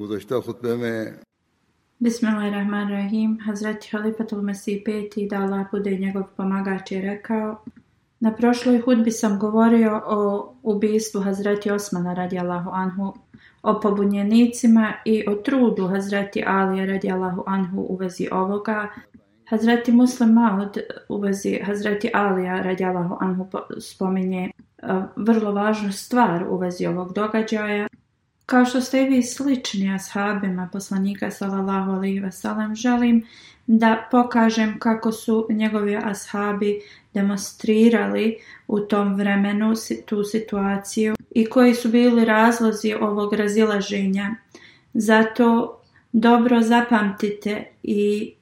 گزشتہ خطبے میں بسم الله الرحمن الرحيم Hazreti Halifatul Mesih peti da Allah bude njegov pomagač je rekao Na prošloj hudbi sam govorio o ubistvu Hazreti Osmana radijallahu anhu, o pobunjenicima i o trudu Hazreti Alija radijallahu anhu u vezi ovoga. Hazreti Muslim Maud u vezi Hazreti Alija radijallahu anhu spominje vrlo važnu stvar u vezi ovog događaja. Kao što ste i vi slični ashabima poslanika sallallahu alaihi wasallam, želim da pokažem kako su njegovi ashabi demonstrirali u tom vremenu tu situaciju i koji su bili razlozi ovog razilaženja. Zato dobro zapamtite i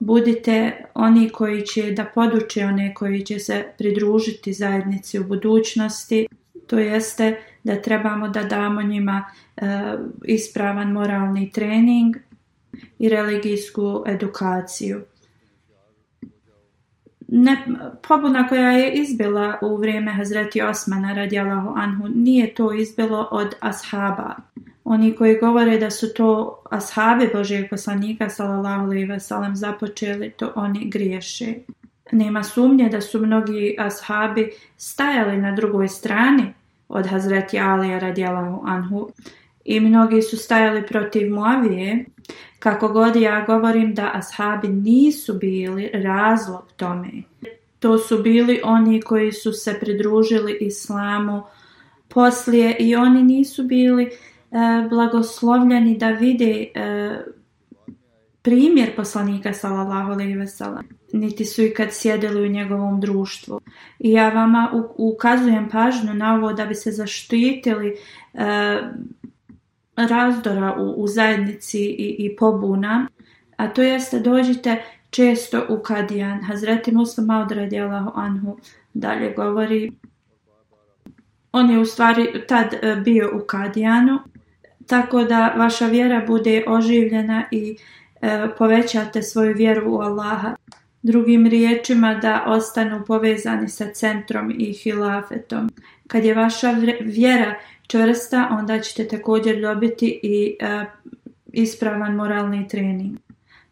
budite oni koji će da poduče one koji će se pridružiti zajednici u budućnosti, to jeste da trebamo da damo njima e, ispravan moralni trening i religijsku edukaciju. Ne, pobuna koja je izbila u vrijeme Hazreti Osmana radijalahu anhu nije to izbilo od ashaba. Oni koji govore da su to ashabi Božijeg poslanika sallallahu alejhi ve započeli, to oni griješe. Nema sumnje da su mnogi ashabi stajali na drugoj strani od Hazreti Alija radijalahu anhu i mnogi su stajali protiv Muavije. Kako god ja govorim da ashabi nisu bili razlog tome. To su bili oni koji su se pridružili islamu poslije i oni nisu bili E, blagoslovljeni da vide e, primjer poslanika sallallahu alejhi ve niti su i kad sjedili u njegovom društvu. I ja vama ukazujem pažnju na ovo da bi se zaštitili e, razdora u, zajednici i, i pobuna, a to jeste dođite često u Kadijan. Hazreti Musa Aud radijalahu anhu dalje govori on je u stvari tad bio u Kadijanu tako da vaša vjera bude oživljena i e, povećate svoju vjeru u Allaha. Drugim riječima da ostanu povezani sa centrom i hilafetom. Kad je vaša vjera čvrsta, onda ćete također dobiti i e, ispravan moralni trening.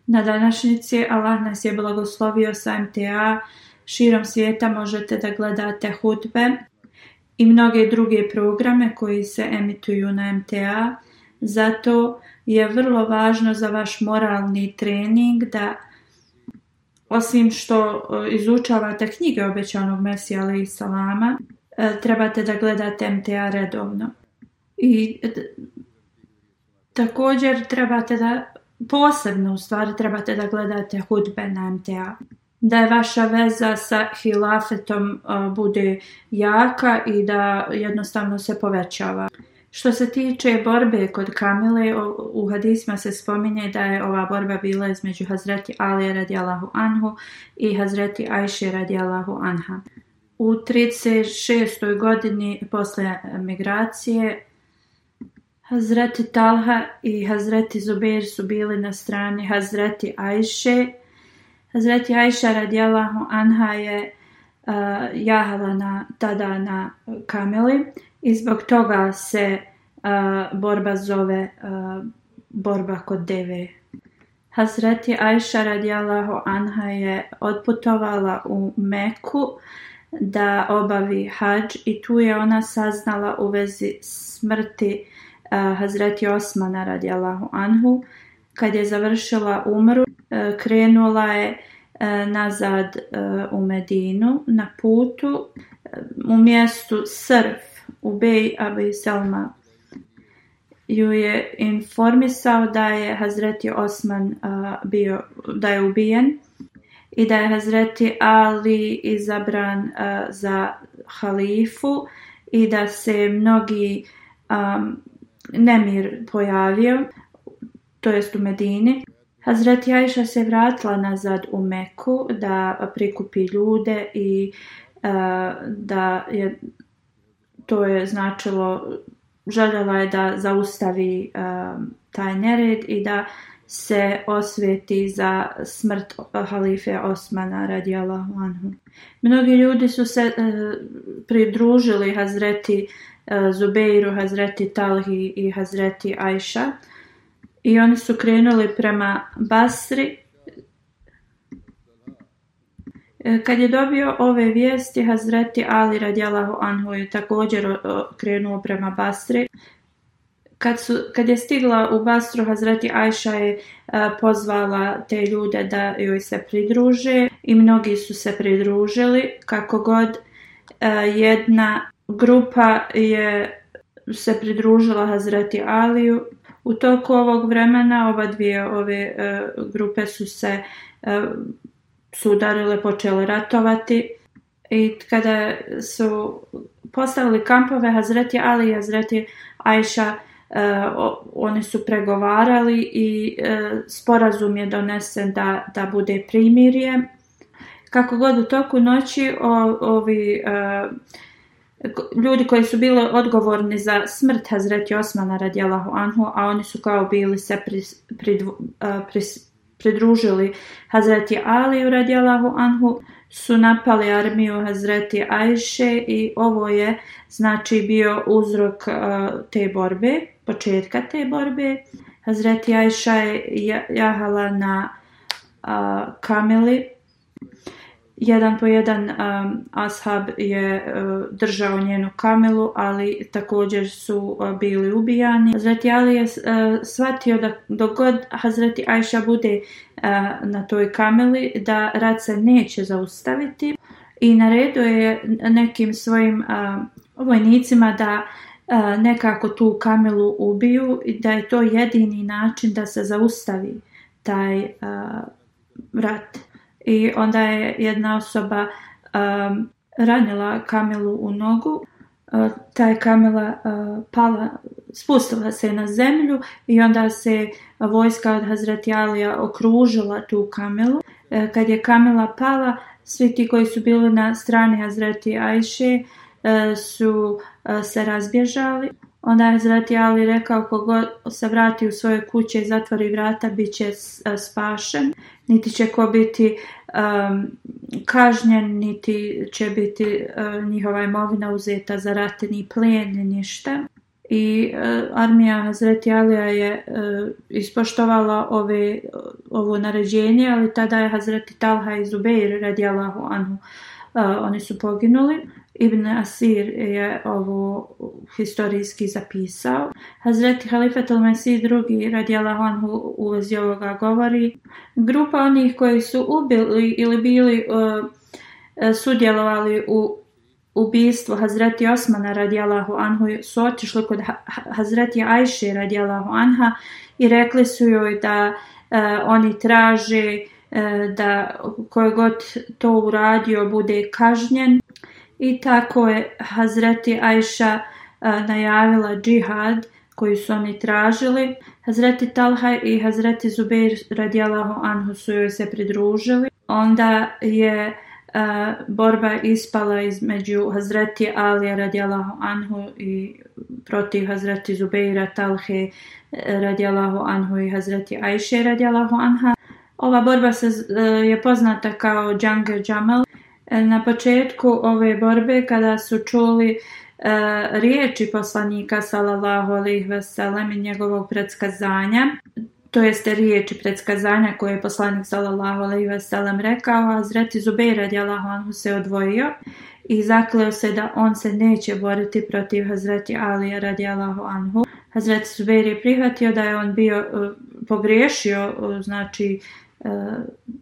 Na današnjici Allah nas je blagoslovio sa MTA, širom svijeta možete da gledate hudbe i mnoge druge programe koji se emituju na MTA. Zato je vrlo važno za vaš moralni trening da osim što e, izučavate knjige obećanog Mesija ali i Salama, e, trebate da gledate MTA redovno. I e, također trebate da, posebno u stvari, trebate da gledate hudbe na MTA. Da je vaša veza sa hilafetom bude jaka i da jednostavno se povećava. Što se tiče borbe kod Kamile, u hadisma se spominje da je ova borba bila između Hazreti Ali radijalahu anhu i Hazreti Ajše radijalahu anha. U 36. godini posle migracije Hazreti Talha i Hazreti zubir su bili na strani Hazreti Ajše. Hazreti Ajša radijalahu anha je uh, jahala na, tada na Kamili i zbog toga se borba zove borba kod deve. Hazreti Aisha radijalahu anha je otputovala u Meku da obavi hađ i tu je ona saznala u vezi smrti uh, Hazreti Osmana radijalahu anhu. Kad je završila umru, e, krenula je e, nazad e, u Medinu na putu u mjestu Srf u Abu Abi Selma ju je informisao da je Hazreti Osman uh, bio, da je ubijen i da je Hazreti Ali izabran uh, za halifu i da se mnogi um, nemir pojavio, to jest u Medini. Hazreti Aisha se vratila nazad u Meku da prikupi ljude i uh, da je to je značilo, željela je da zaustavi e, taj nered i da se osvijeti za smrt halife Osmana radi anhu. Mnogi ljudi su se e, pridružili Hazreti uh, Zubeiru, Hazreti Talhi i Hazreti Ajša i oni su krenuli prema Basri E, kad je dobio ove vijesti, Hazreti Ali radijalahu anhu je također krenuo prema Basri. Kad, su, kad je stigla u Basru, Hazreti Ajša je e, pozvala te ljude da joj se pridruže i mnogi su se pridružili. Kako god, e, jedna grupa je se pridružila Hazreti Aliju. U toku ovog vremena oba dvije ove grupe su se sudarile, počele ratovati i kada su postavili kampove Hazreti Ali i Hazreti Ajša, e, oni su pregovarali i e, sporazum je donesen da, da bude primirje. Kako god u toku noći ovi e, ljudi koji su bili odgovorni za smrt Hazreti Osmana radijalahu anhu, a oni su kao bili se pri, pri pridružili Hazreti Ali u anhu su napali armiju Hazreti Ajše i ovo je znači bio uzrok e, te borbe, početka te borbe. Hazreti Ajša je jahala na e, kameli jedan po jedan Ashab je e, držao njenu kamelu, ali također su e, bili ubijani. Hazreti Ali je uh, shvatio da dok god Hazreti Aisha bude na toj kameli, da rad se neće zaustaviti i naredio je nekim svojim vojnicima da nekako tu kamelu ubiju i da je to jedini način da se zaustavi taj rat i onda je jedna osoba um, ranila Kamilu u nogu. Uh, ta je Kamila uh, pala, spustila se na zemlju i onda se vojska od Alija okružila tu kamelu. Uh, kad je Kamila pala, svi ti koji su bili na strani Hazreti Ajše su se razbježali. Onda je Hazreti Ali rekao kogo se vrati u svoje kuće i zatvori vrata bit će e, spašen, niti će ko biti kažnjen, niti će biti e, njihova imovina uzeta za rate, ni plijen ni ništa. I e, armija Hazreti Alija je ispoštovala ove, ovo naređenje, ali tada je Hazreti Talha i Zubeir radijalahu Anhu pa, oni su poginuli. Ibn Asir je ovo historijski zapisao. Hazreti Halifat al drugi radijalahu anhu u vezi ovoga govori. Grupa onih koji su ubili ili bili e, e, sudjelovali u ubijstvu Hazreti Osmana radijalahu anhu su otišli kod Hazreti Ajše radijalahu anha i rekli su joj da e, oni traže E, da koje god to uradio bude kažnjen. I tako je Hazreti Ajša e, najavila džihad koji su oni tražili. Hazreti Talha i Hazreti zubir radijalahu anhu su joj se pridružili. Onda je e, borba ispala između Hazreti Alija radijalahu anhu i protiv Hazreti Zubeira Talhe radijalahu anhu i Hazreti Ajše radijalahu anha. Ova borba se e, je poznata kao Džange Džamal. E, na početku ove borbe kada su čuli e, riječi poslanika sallallahu alejhi ve i njegovog predskazanja, to jeste riječi predskazanja koje je poslanik sallallahu alejhi ve rekao, a Zreti Zubeir radijallahu anhu se odvojio i zakleo se da on se neće boriti protiv Hazreti Alija radijallahu anhu. Hazreti Zubeir je prihvatio da je on bio pogriješio, znači E,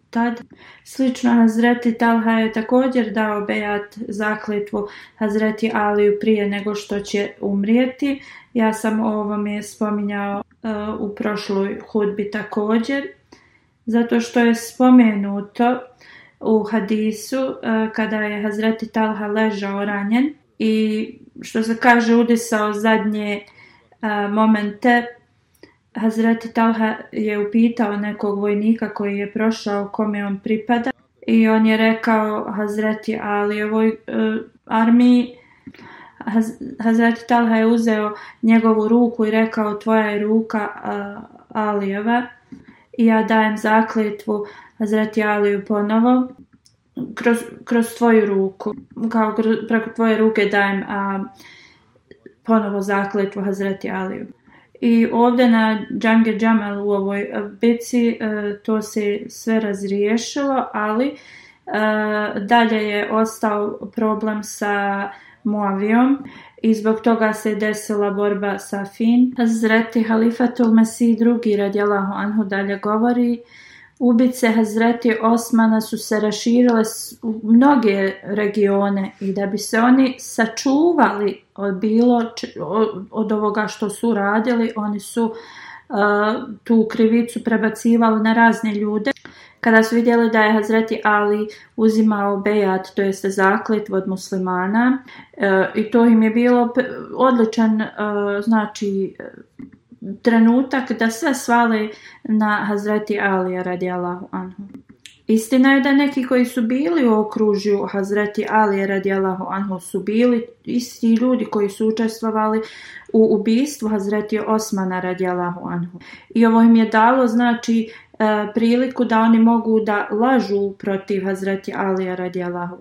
tad. Slično Hazreti Talha je također dao bejat zakletvu Hazreti Aliju prije nego što će umrijeti. Ja sam o ovom je spominjao e, u prošloj hudbi također. Zato što je spomenuto u hadisu e, kada je Hazreti Talha ležao ranjen i što se kaže udisao zadnje momente Hazreti Talha je upitao nekog vojnika koji je prošao kome on pripada i on je rekao Hazreti Alijevoj uh, armiji. Talha je uzeo njegovu ruku i rekao tvoja je ruka uh, Alijeva i ja dajem zakletvu Hazreti Aliju ponovo kroz, kroz tvoju ruku. Kao preko tvoje ruke dajem a, ponovo zakletvu Hazreti Aliju. I ovdje na Džange Džamel u ovoj e, bici e, to se sve razriješilo, ali e, dalje je ostao problem sa Moavijom i zbog toga se desila borba sa Fin. Zreti Halifatul i drugi radijalahu anhu dalje govori ubice Hazreti Osmana su se raširile u mnoge regione i da bi se oni sačuvali od bilo od ovoga što su radili, oni su e, tu krivicu prebacivali na razne ljude. Kada su vidjeli da je Hazreti Ali uzimao bejat, to jeste zakletvu od muslimana, e, i to im je bilo odličan e, znači trenutak da sve svali na Hazreti Alija radi Allahu anhu. Istina je da neki koji su bili u okružju Hazreti Alije radi anhu su bili isti ljudi koji su učestvovali u ubistvu Hazreti Osmana radi Allahu anhu. I ovo im je dalo znači E, priliku da oni mogu da lažu protiv Hazreti Alija radi Allahu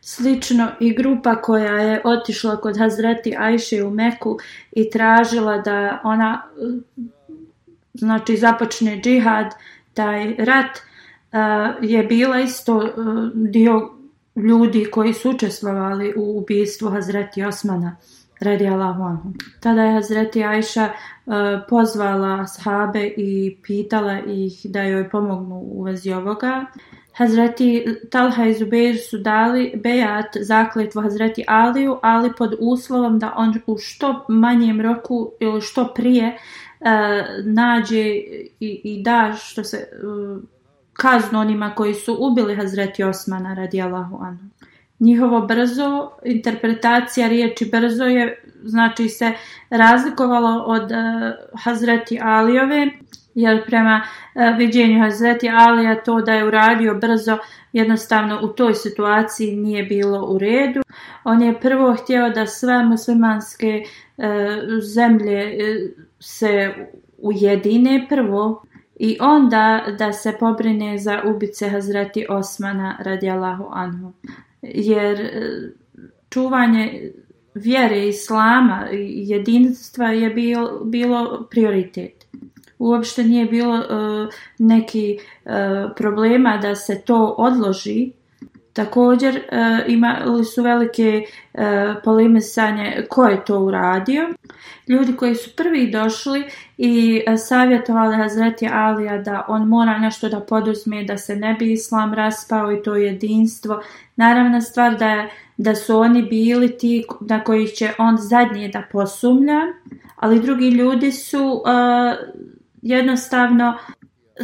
Slično i grupa koja je otišla kod Hazreti Ajše u Meku i tražila da ona znači započne džihad, taj rat e, je bila isto e, dio ljudi koji su učestvovali u ubijstvu Hazreti Osmana radi Tada je Hazreti Ajša e, pozvala sahabe i pitala ih da joj pomognu u vezi ovoga. Hazreti Talha i Zubeir su dali bejat zakletvu Hazreti Aliju, ali pod uslovom da on u što manjem roku ili što prije e, nađe i, i da što se uh, kaznu onima koji su ubili Hazreti Osmana radi anhu njihovo brzo, interpretacija riječi brzo je znači se razlikovalo od e, Hazreti Alijove, jer prema uh, viđenju Hazreti Alija to da je uradio brzo jednostavno u toj situaciji nije bilo u redu. On je prvo htio da sve muslimanske e, zemlje se ujedine prvo i onda da se pobrine za ubice Hazreti Osmana radijalahu anhu jer e, čuvanje vjere islama i jedinstva je bilo, bilo prioritet. Uopšte nije bilo nekih neki e, problema da se to odloži. Također e, imali su velike polemisanje ko je to uradio ljudi koji su prvi došli i e, savjetovali Hazreti Alija da on mora nešto da poduzme da se ne bi islam raspao i to jedinstvo. Naravna stvar da, je, da su oni bili ti na koji će on zadnje da posumlja, ali drugi ljudi su e, jednostavno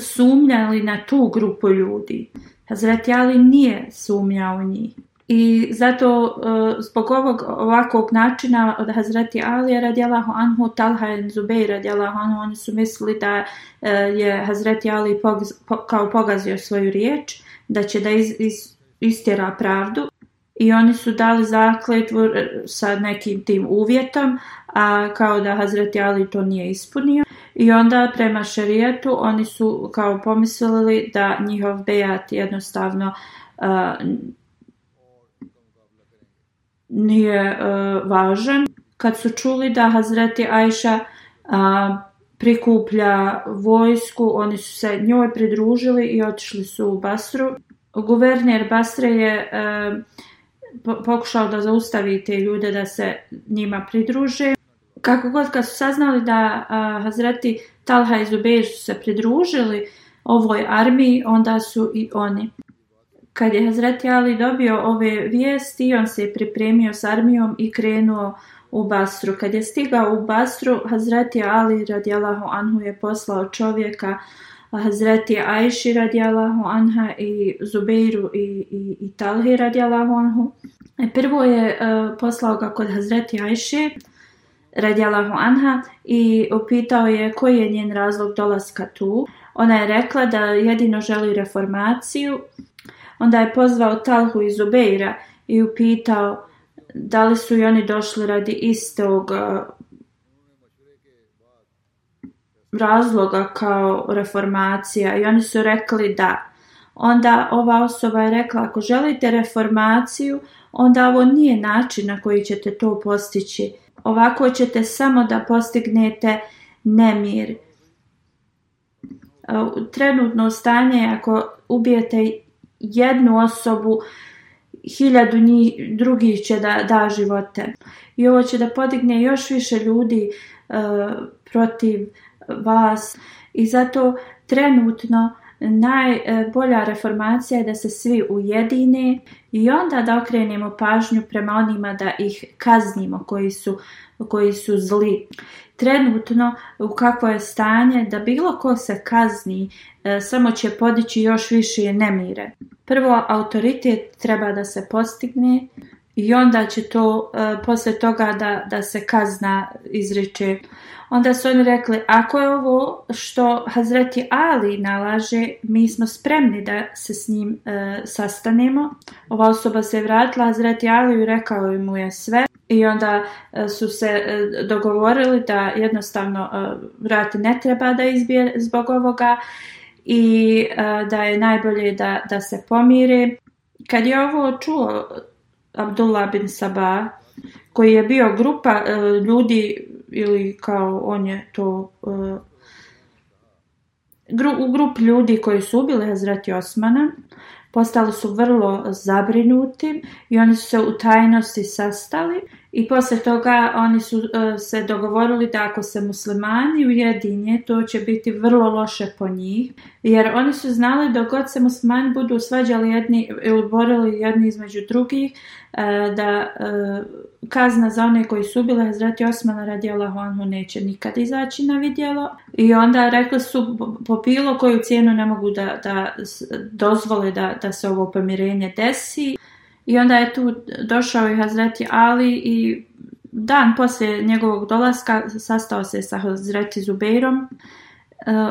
sumnjali na tu grupu ljudi. Hazreti Ali nije sumnjao u njih. I zato e, zbog ovog ovakvog načina od Hazreti Alija radijalahu anhu, Talha i radila radijalahu anhu, oni su mislili da e, je Hazreti Ali kao pogazio svoju riječ, da će da iz, istjera pravdu i oni su dali zakletvu e, sa nekim tim uvjetom, a kao da Hazreti Ali to nije ispunio. I onda prema šerijetu oni su kao pomislili da njihov bejat jednostavno nije e, važan. Kad su čuli da Hazreti Ajša prikuplja vojsku, oni su se njoj pridružili i otišli su u Basru. Guverner Basre je e, pokušao da zaustavi te ljude da se njima pridruže. Kako god kad su saznali da a, Hazreti Talha i Zubeir su se pridružili ovoj armiji, onda su i oni kad je Hazreti Ali dobio ove vijesti, on se je pripremio s armijom i krenuo u Basru. Kad je stigao u Basru, Hazreti Ali radijalahu anhu je poslao čovjeka Hazreti Ajši radijalahu anha i Zubeiru i, i, i Talhi radijalahu anhu. E, prvo je e, poslao ga kod Hazreti Ajši radijalahu anha i upitao je koji je njen razlog dolaska tu. Ona je rekla da jedino želi reformaciju Onda je pozvao Talhu iz Ubeira i upitao da li su i oni došli radi istog e, razloga kao reformacija i oni su rekli da. Onda ova osoba je rekla ako želite reformaciju, onda ovo nije način na koji ćete to postići. Ovako ćete samo da postignete nemir. E, trenutno stanje ako ubijete jednu osobu, hiljadu njih, drugih će da da živote. I ovo će da podigne još više ljudi e, protiv vas. I zato trenutno najbolja reformacija je da se svi ujedine i onda da okrenemo pažnju prema onima da ih kaznimo koji su, koji su zli trenutno u kakvo je stanje da bilo ko se kazni e, samo će podići još više nemire. Prvo autoritet treba da se postigne, i onda će to uh, e, poslije toga da, da se kazna izreče. Onda su oni rekli, ako je ovo što Hazreti Ali nalaže, mi smo spremni da se s njim e, sastanemo. Ova osoba se je vratila Hazreti Ali i rekao mu je sve. I onda e, su se dogovorili da jednostavno vrati ne treba da izbije zbog ovoga i da je najbolje da, da se pomire. Kad je ovo čuo Abdullah bin Sabah, koji je bio grupa e, ljudi ili kao on je to e, u grup ljudi koji su ubili Hazreti Osmana postali su vrlo zabrinuti i oni su se u tajnosti sastali i poslije toga oni su e, se dogovorili da ako se muslimani ujedinje, to će biti vrlo loše po njih, jer oni su znali da god se muslimani budu svađali jedni ili borili jedni između drugih, e, da e, kazna za one koji su bile Hazreti Osmana radi Allahu neće nikad izaći na vidjelo. I onda rekli su po bilo koju cijenu ne mogu da, da dozvole da, da se ovo pomirenje desi. I onda je tu došao i Hazreti Ali i dan poslije njegovog dolaska sastao se sa Hazreti Zubeirom. E,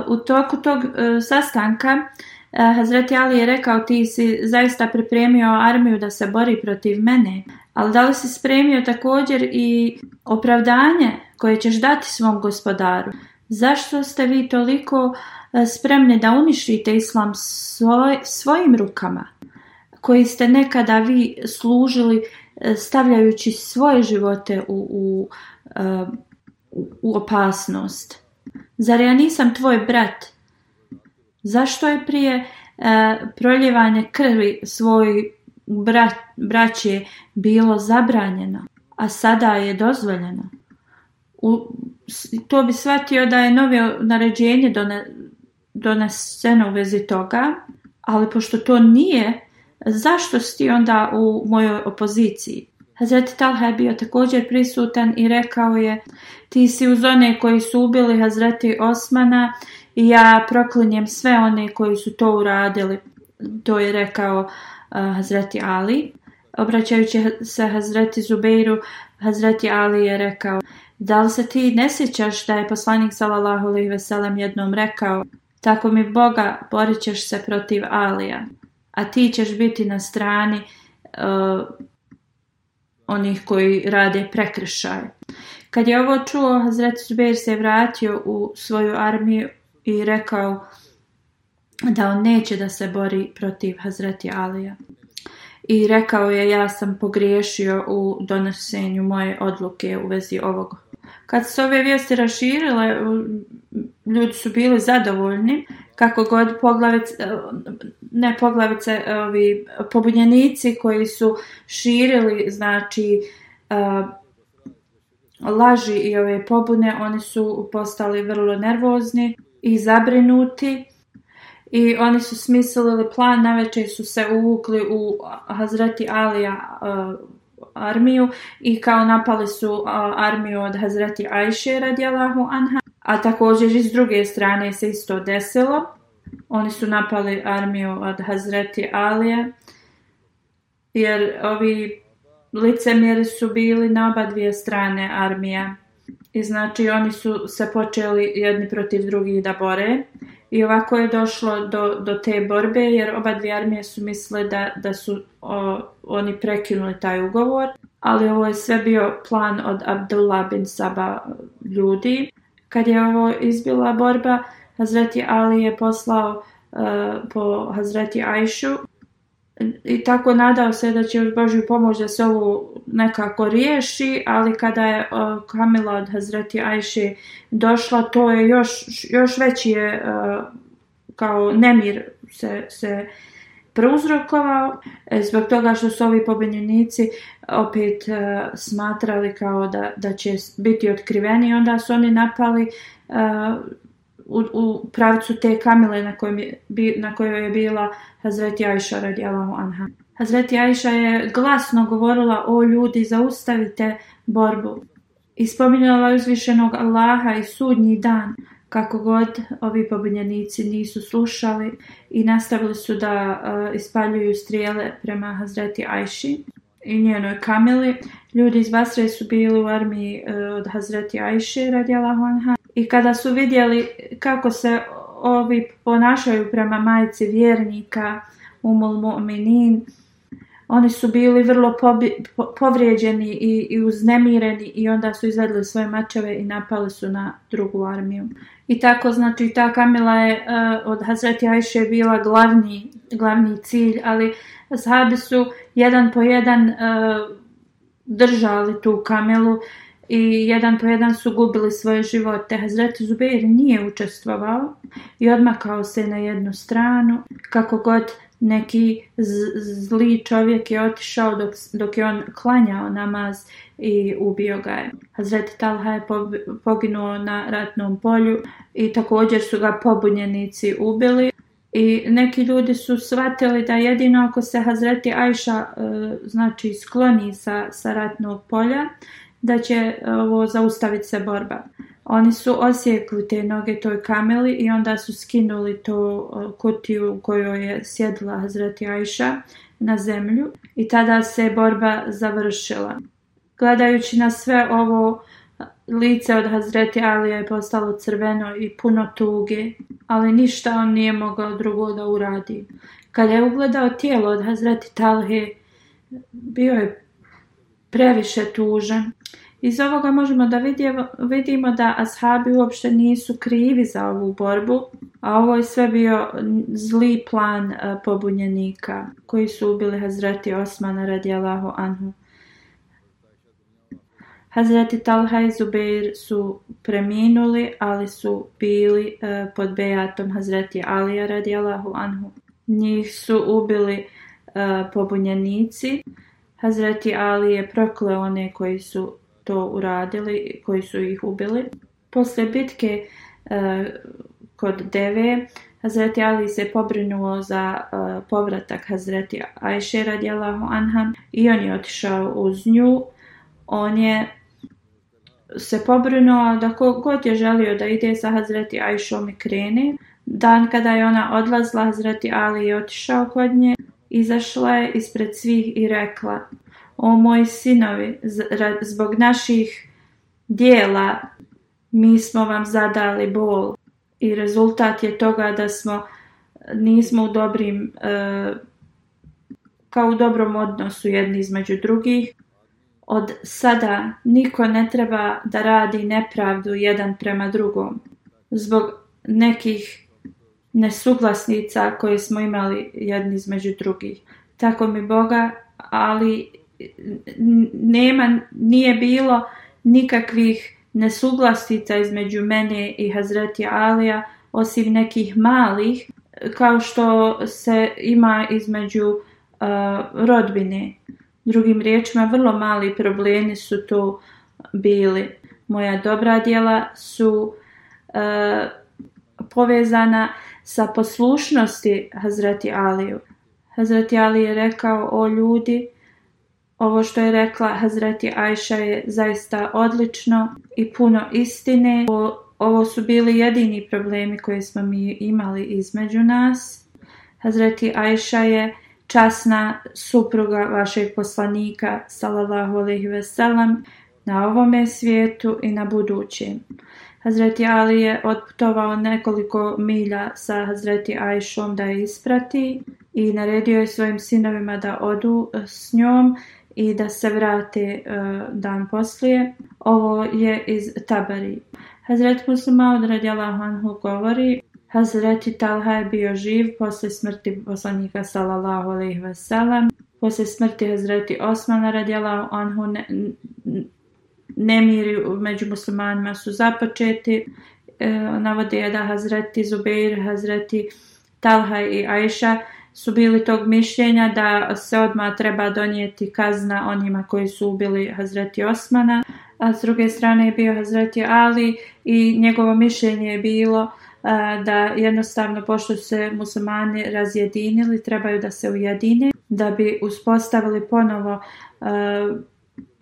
u toku tog e, sastanka e, Hazreti Ali je rekao ti si zaista pripremio armiju da se bori protiv mene, ali da li si spremio također i opravdanje koje ćeš dati svom gospodaru? Zašto ste vi toliko E, spremni da uništite islam svojim rukama koji ste nekada vi služili e, stavljajući svoje živote u, u, e, u opasnost. Zar ja nisam tvoj brat? Zašto je prije proljevanje krvi svoj bra, braće bilo zabranjeno, a sada je dozvoljeno? to bi shvatio da je novo naređenje doneseno u vezi toga, ali pošto to nije, zašto si onda u mojoj opoziciji? Hazreti Talha je bio također prisutan i rekao je ti si uz one koji su ubili Hazreti Osmana i ja proklinjem sve one koji su to uradili. To je rekao uh, Hazreti Ali. Obraćajući se Hazreti Zubeiru, Hazreti Ali je rekao da li se ti ne sjećaš da je poslanik sallallahu ve jednom rekao tako mi Boga borit ćeš se protiv Alija, a ti ćeš biti na strani e, onih koji rade prekršaje. Kad je ovo čuo, Hazret Zubair se vratio u svoju armiju i rekao da on neće da se bori protiv Hazreti Alija. I rekao je ja sam pogriješio u donosenju moje odluke u vezi ovog kad se ove vijesti raširile, ljudi su bili zadovoljni, kako god poglavice, e, ne poglavice, e, ovi pobunjenici koji su širili, znači, e, laži i ove pobune, oni su postali vrlo nervozni i zabrinuti i oni su smislili plan, navečer su se uvukli u Hazreti Alija armiju i kao napali su armiju od Hazreti Ajše radijalahu anha, a također i s druge strane se isto desilo. Oni su napali armiju od Hazreti Alije, jer ovi licemjeri su bili na oba dvije strane armije. I znači oni su se počeli jedni protiv drugih da bore i ovako je došlo do, do te borbe jer oba dvije armije su misle da, da su oni prekinuli taj ugovor. Ali ovo je sve bio plan od Abdullah bin Saba ljudi. Kad je ovo izbila borba, Hazreti Ali je poslao uh, po Hazreti Ajšu i tako nadao se da će uz Božju pomoć da se ovo nekako riješi, ali kada je Kamila od Hazreti Ajše došla, to je još, još veći je kao nemir se, se prouzrokovao e, zbog toga što su ovi pobenjenici opet e, smatrali kao da, da će biti otkriveni onda su oni napali e, u, pravcu te kamile na, kojoj je, bila Hazreti Ajša radijalahu anha. Hazreti Ajša je glasno govorila o ljudi zaustavite borbu i spominjala uzvišenog Allaha i sudnji dan kako god ovi pobunjenici nisu slušali i nastavili su da eh, ispaljuju strijele prema Hazreti Ajši i njenoj kamili. Ljudi iz Basre su bili u armiji eh, od Hazreti Ajši radi Anha i kada su vidjeli kako se ovi ponašaju prema majci vjernika, umul mu'minin, oni su bili vrlo povrijeđeni i, uznemireni i onda su izvedli svoje mačeve i napali su na drugu armiju. I tako, znači, ta Kamila je e, od Hazreti Ajše bila glavni, glavni cilj, ali zhabi su jedan po jedan e, držali tu kamelu i jedan po jedan su gubili svoje živote. Hazreti Zubir nije učestvovao i odmakao se na jednu stranu. Kako god neki zli čovjek je otišao dok, dok je on klanjao namaz i ubio ga je. Hazreti Talha je poginuo na ratnom polju i također su ga pobunjenici ubili. I neki ljudi su shvatili da jedino ako se Hazreti Ajša e, znači skloni sa, sa ratnog polja da će e, ovo zaustaviti se borba. Oni su osjekli te noge toj kameli i onda su skinuli to e, kutiju u kojoj je sjedila Hazreti Ajša na zemlju i tada se borba završila. Gledajući na sve ovo lice od Hazreti Alija je postalo crveno i puno tuge, ali ništa on nije mogao drugo da uradi. Kada je ugledao tijelo od Hazreti Talhe, bio je previše tužan. Iz ovoga možemo da vidimo da ashabi uopšte nisu krivi za ovu borbu, a ovo je sve bio zli plan e, pobunjenika koji su ubili Hazreti Osmana radijalahu anhu. Hazreti Talha i Zubeir su preminuli, ali su bili e, pod bejatom Hazreti Alija radijalahu anhu. Njih su ubili e, pobunjenici Hazreti Ali je prokleo one koji su to uradili, koji su ih ubili. Poslije bitke e, kod Deve, Hazreti Ali se pobrinuo za e, povratak Hazreti Ajše radijalahu anha i on je otišao uz nju. On je se pobrinuo da kod je želio da ide sa Hazreti Ajšom i kreni. Dan kada je ona odlazila, Hazreti Ali je otišao kod nje izašla je ispred svih i rekla, o moji sinovi, zbog naših dijela mi smo vam zadali bol i rezultat je toga da smo nismo u dobrim e, kao u dobrom odnosu jedni između drugih. Od sada niko ne treba da radi nepravdu jedan prema drugom. Zbog nekih nesuglasnica koje smo imali jedni između drugih. Tako mi Boga, ali nema, nije bilo nikakvih nesuglasnica između mene i Hazreti Alija, osim nekih malih, kao što se ima između uh, rodbine. Drugim riječima, vrlo mali problemi su to bili. Moja dobra djela su uh, povezana sa poslušnosti Hazreti Aliju. Hazreti Ali je rekao, o ljudi, ovo što je rekla Hazreti Ajša je zaista odlično i puno istine. ovo su bili jedini problemi koje smo mi imali između nas. Hazreti Ajša je časna supruga vašeg poslanika, salallahu alaihi na ovome svijetu i na budućem. Hazreti Ali je otputovao nekoliko milja sa Hazreti Ajšom da je isprati i naredio je svojim sinovima da odu eh, s njom i da se vrate eh, dan poslije. Ovo je iz Tabari. Hazret Muslima od Hanhu govori Hazreti Talha je bio živ posle smrti poslanika sallallahu alaihi wasalam. Posle smrti Hazreti Osmana radjala Anhu ne, nemiri među muslimanima su započeti. E, navode je da Hazreti Zubeir, Hazreti Talha i Aisha su bili tog mišljenja da se odma treba donijeti kazna onima koji su ubili Hazreti Osmana. A s druge strane je bio Hazreti Ali i njegovo mišljenje je bilo e, da jednostavno pošto se muslimani razjedinili trebaju da se ujedine da bi uspostavili ponovo uh,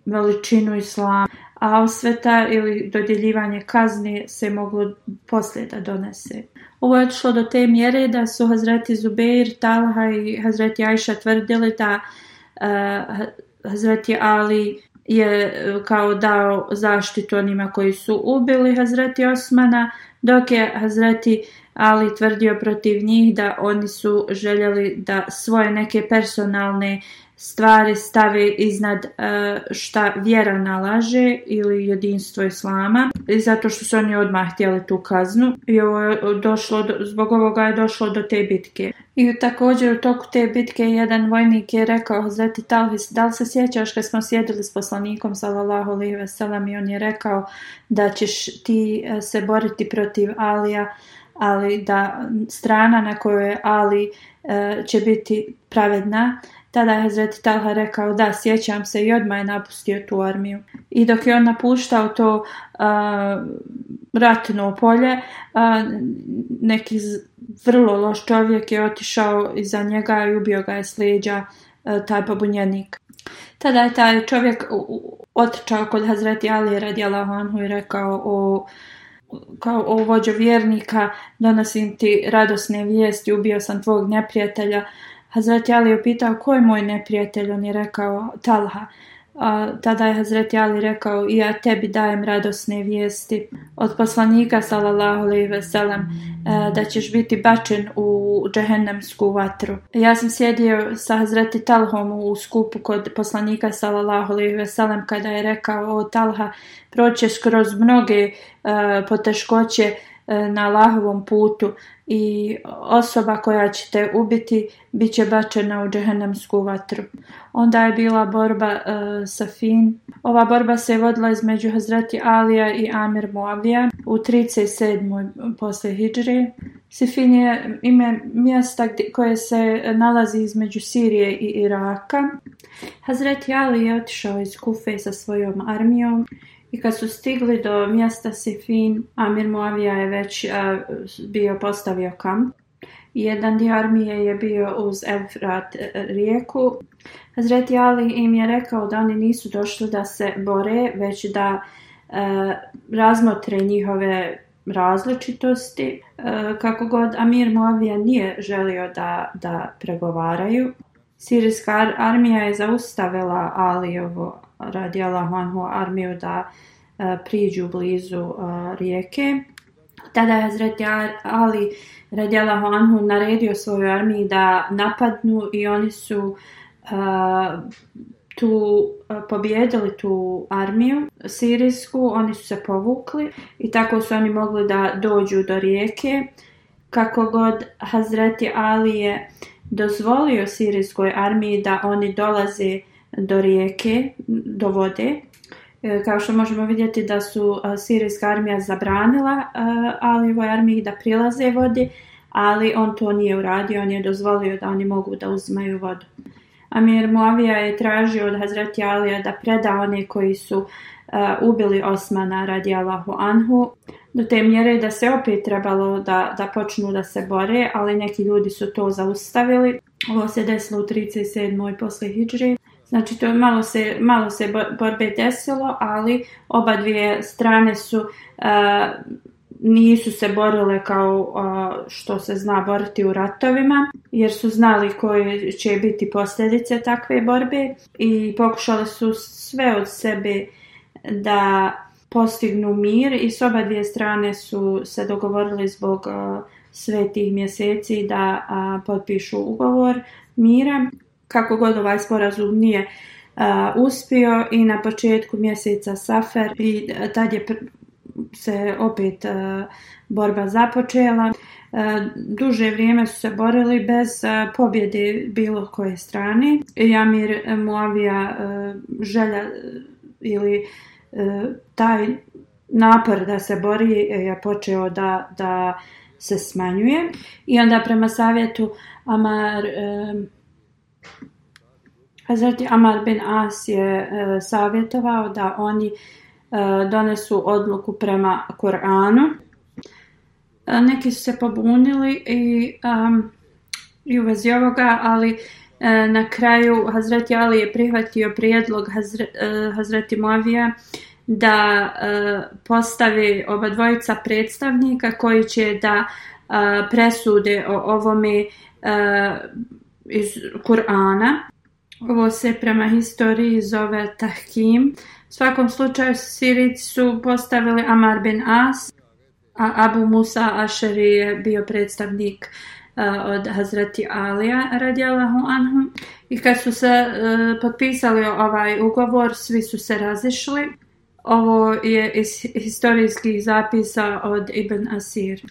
veličinu islama a osveta ili dodjeljivanje kazni se moglo poslije da donese. Ovo je odšlo do te mjere da su Hazreti Zubeir, Talha i Hazreti Ajša tvrdili da uh, Hazreti Ali je eh, kao dao zaštitu onima koji su ubili Hazreti Osmana, dok je Hazreti Ali tvrdio protiv njih da oni su željeli da svoje neke personalne stvari stave iznad e, šta vjera nalaže ili jedinstvo islama i zato što su oni odmah htjeli tu kaznu i došlo zbog ovoga je došlo do te bitke. I također u toku te bitke jedan vojnik je rekao Hazreti Talhis, da li se sjećaš kad smo sjedili s poslanikom sallallahu alaihi veselam i on je rekao da ćeš ti e, se boriti protiv Alija ali da strana na kojoj je Ali e, će biti pravedna tada je Hazreti Talha rekao da, sjećam se i odmah je napustio tu armiju. I dok je on napuštao to ratno polje, neki vrlo loš čovjek je otišao iza njega i ubio ga je sliđa taj pobunjenik. Tada je taj čovjek otičao kod Hazreti Ali radijalahu i rekao o kao vjernika, donosim ti radosne vijesti, ubio sam tvog neprijatelja, Hazret Ali pitao ko je moj neprijatelj, on je rekao Talha. A, tada je Hazreti Ali rekao i ja tebi dajem radosne vijesti od poslanika sallallahu alejhi ve e, da ćeš biti bačen u džehennemsku vatru. Ja sam sjedio sa Hazreti Talhom u skupu kod poslanika sallallahu alejhi ve kada je rekao o Talha proće kroz mnoge e, poteškoće E, na Allahovom putu i osoba koja će te ubiti bit će bačena u džehennemsku vatru. Onda je bila borba e, sa Fin. Ova borba se je vodila između Hazreti Alija i Amir Muavija u 37. posle Hidžri. Sifin je ime mjesta koje se nalazi između Sirije i Iraka. Hazreti Ali je otišao iz Kufe sa svojom armijom i kad su stigli do mjesta Sifin, Amir Muavija je već e, bio postavio kamp. Jedan dio armije je bio uz Evrat e, rijeku. Hazreti Ali im je rekao da oni nisu došli da se bore, već da e, razmotre njihove različitosti. Kako god Amir Muavija nije želio da, da pregovaraju, Sirijska armija je zaustavila Alijevu eh, radi Anhu armiju da eh, priđu blizu eh, rijeke. Tada je Hazreti Ali radi naredio svojoj armiji da napadnu i oni su tu pobjedili tu armiju sirijsku, oni su se povukli i tako su oni mogli da dođu do rijeke. Kako god Hazreti Ali je dozvolio sirijskoj armiji da oni dolaze do rijeke, do vode. E, kao što možemo vidjeti da su e, sirijska armija zabranila e, Alivoj armiji da prilaze vodi, ali on to nije uradio, on je dozvolio da oni mogu da uzimaju vodu. Amir Muavija je tražio od Hazreti Alija da preda one koji su Eh, ubili Osmana radijalahu anhu do te mjere da se opet trebalo da, da počnu da se bore, ali neki ljudi su to zaustavili. Ovo se desilo u 37. posle Hidžri. Znači to malo se, malo se borbe desilo, ali oba dvije strane su eh, nisu se borile kao eh, što se zna boriti u ratovima, jer su znali koje će biti posljedice takve borbe i pokušali su sve od sebe da postignu mir i s oba dvije strane su se dogovorili zbog e, sve tih mjeseci da potpišu ugovor mira. Kako god ovaj sporazum nije e, uspio i na početku mjeseca Safer i e, tad je se opet borba započela. Duže vrijeme su se borili bez pobjede bilo koje strane. Jamir Muavija želja ili E, taj napor da se bori je počeo da, da se smanjuje i onda prema savjetu Amar Hazreti e, bin As je e, savjetovao da oni donesu odluku prema Koranu. Neki su se pobunili i, um, i u vezi ovoga, ali E, na kraju Hazreti Ali je prihvatio prijedlog Hazre, e, Hazreti Moavija da e, postavi oba dvojica predstavnika koji će da presude o ovome iz Kur'ana. Ovo se prema historiji zove Tahkim. U svakom slučaju Sirici su postavili Amar bin As, a Abu Musa Asheri je bio predstavnik od Hazreti Alija radijalahu anhu. I kad su se e, potpisali ovaj ugovor, svi su se razišli. Ovo je iz historijskih zapisa od Ibn Asir.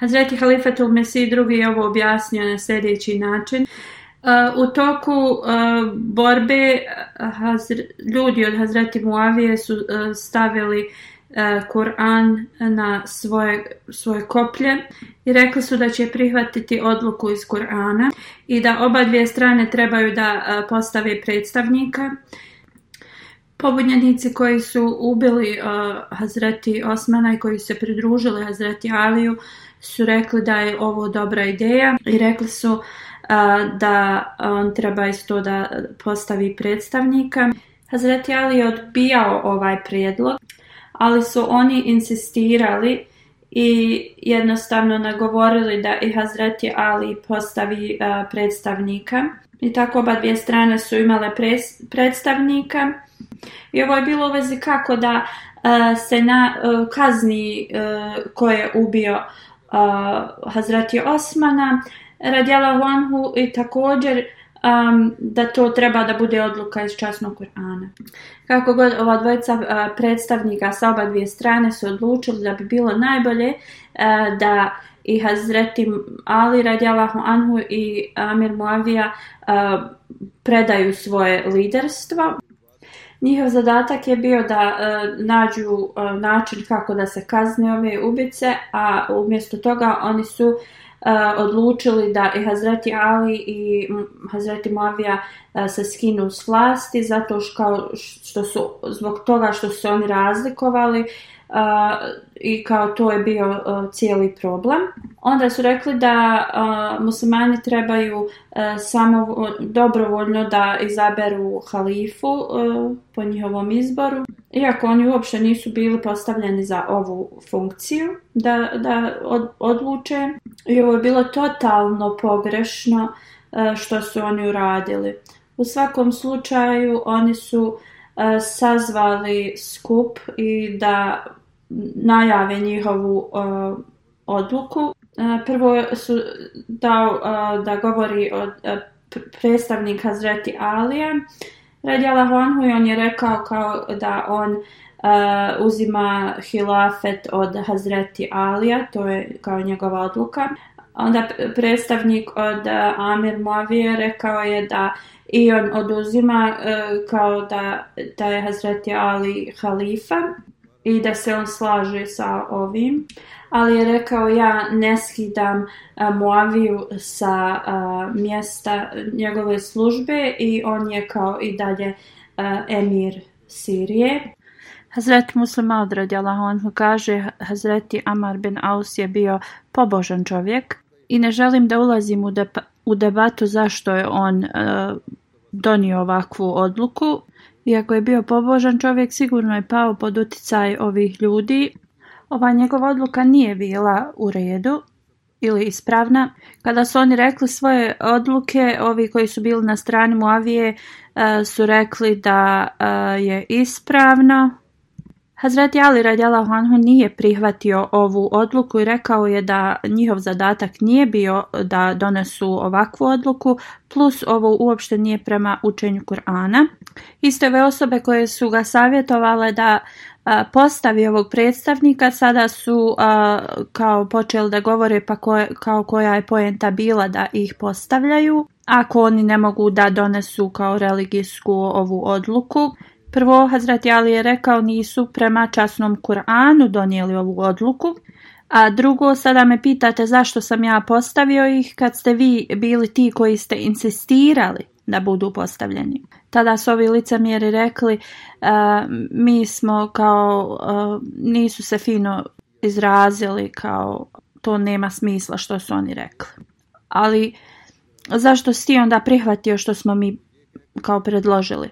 Hazreti Halifatul Mesih drugi je ovo objasnio na sljedeći način. E, u toku e, borbe ljudi od Hazreti Muavije su stavili E, Kur'an na svoje, svoje koplje i rekli su da će prihvatiti odluku iz Korana i da oba dvije strane trebaju da e, postave predstavnika. Pobunjenici koji su ubili e, Hazreti Osmana i koji se pridružili Hazreti Aliju su rekli da je ovo dobra ideja i rekli su da on treba isto da postavi predstavnika. Hazreti Ali je odbijao ovaj prijedlog ali su oni insistirali i jednostavno nagovorili da i Hazreti Ali postavi e, predstavnika. I tako oba dvije strane su imale predstavnika. I ovo je bilo u vezi kako da e, se na e, kazni koje je ubio Hazreti Osmana, Radjala Huanhu i također um, da to treba da bude odluka iz časnog korana. Kako god ova dvojica predstavnika sa oba dvije strane su odlučili da bi bilo najbolje da i Hazreti Ali radijalahu anhu i Amir Muavija predaju svoje liderstvo. Njihov zadatak je bio da nađu način kako da se kazne ove ubice, a umjesto toga oni su E, odlučili da i Hazreti Ali i Hazreti Mavija e, se skinu s vlasti zato što, što su, zbog toga što su se oni razlikovali i kao to je bio e, cijeli problem. Onda su rekli da e, muslimani trebaju e, samo dobrovoljno da izaberu halifu po njihovom izboru, iako oni uopće nisu bili postavljeni za ovu funkciju da, da odluče. I ovo je bilo totalno pogrešno što su oni uradili. U svakom slučaju oni su sazvali skup i da najave njihovu e, odluku. E, prvo su dao e, da govori od predstavnik Hazreti Alije radjala Honhu i on je rekao kao da on uzima hilafet od Hazreti Alija, to je kao njegova odluka. Onda predstavnik od Amir Mavije rekao je da i on oduzima kao da, je Hazreti Ali halifa i da se on slaže sa ovim. Ali je rekao ja ne skidam Moaviju sa mjesta njegove službe i on je kao i dalje emir Sirije. Hazret Muslima odradi Allahu kaže Hazreti Amar bin Aus je bio pobožan čovjek i ne želim da ulazim u, u debatu zašto je on donio ovakvu odluku iako je bio pobožan čovjek, sigurno je pao pod utjecaj ovih ljudi. Ova njegova odluka nije bila u redu ili ispravna. Kada su oni rekli svoje odluke, ovi koji su bili na strani Muavije eh, su rekli da eh, je ispravno Hazreti Ali radijalahu anhu nije prihvatio ovu odluku i rekao je da njihov zadatak nije bio da donesu ovakvu odluku, plus ovo uopšte nije prema učenju Kur'ana. Iste ove osobe koje su ga savjetovale da postavi ovog predstavnika sada su kao počeli da govore pa kao koja je poenta bila da ih postavljaju ako oni ne mogu da donesu kao religijsku ovu odluku Prvo, Hazrat Ali je rekao nisu prema časnom Kur'anu donijeli ovu odluku, a drugo, sada me pitate zašto sam ja postavio ih kad ste vi bili ti koji ste insistirali da budu postavljeni. Tada su ovi licemjeri rekli mi smo kao nisu se fino izrazili kao to nema smisla što su oni rekli. Ali zašto si ti onda prihvatio što smo mi kao predložili?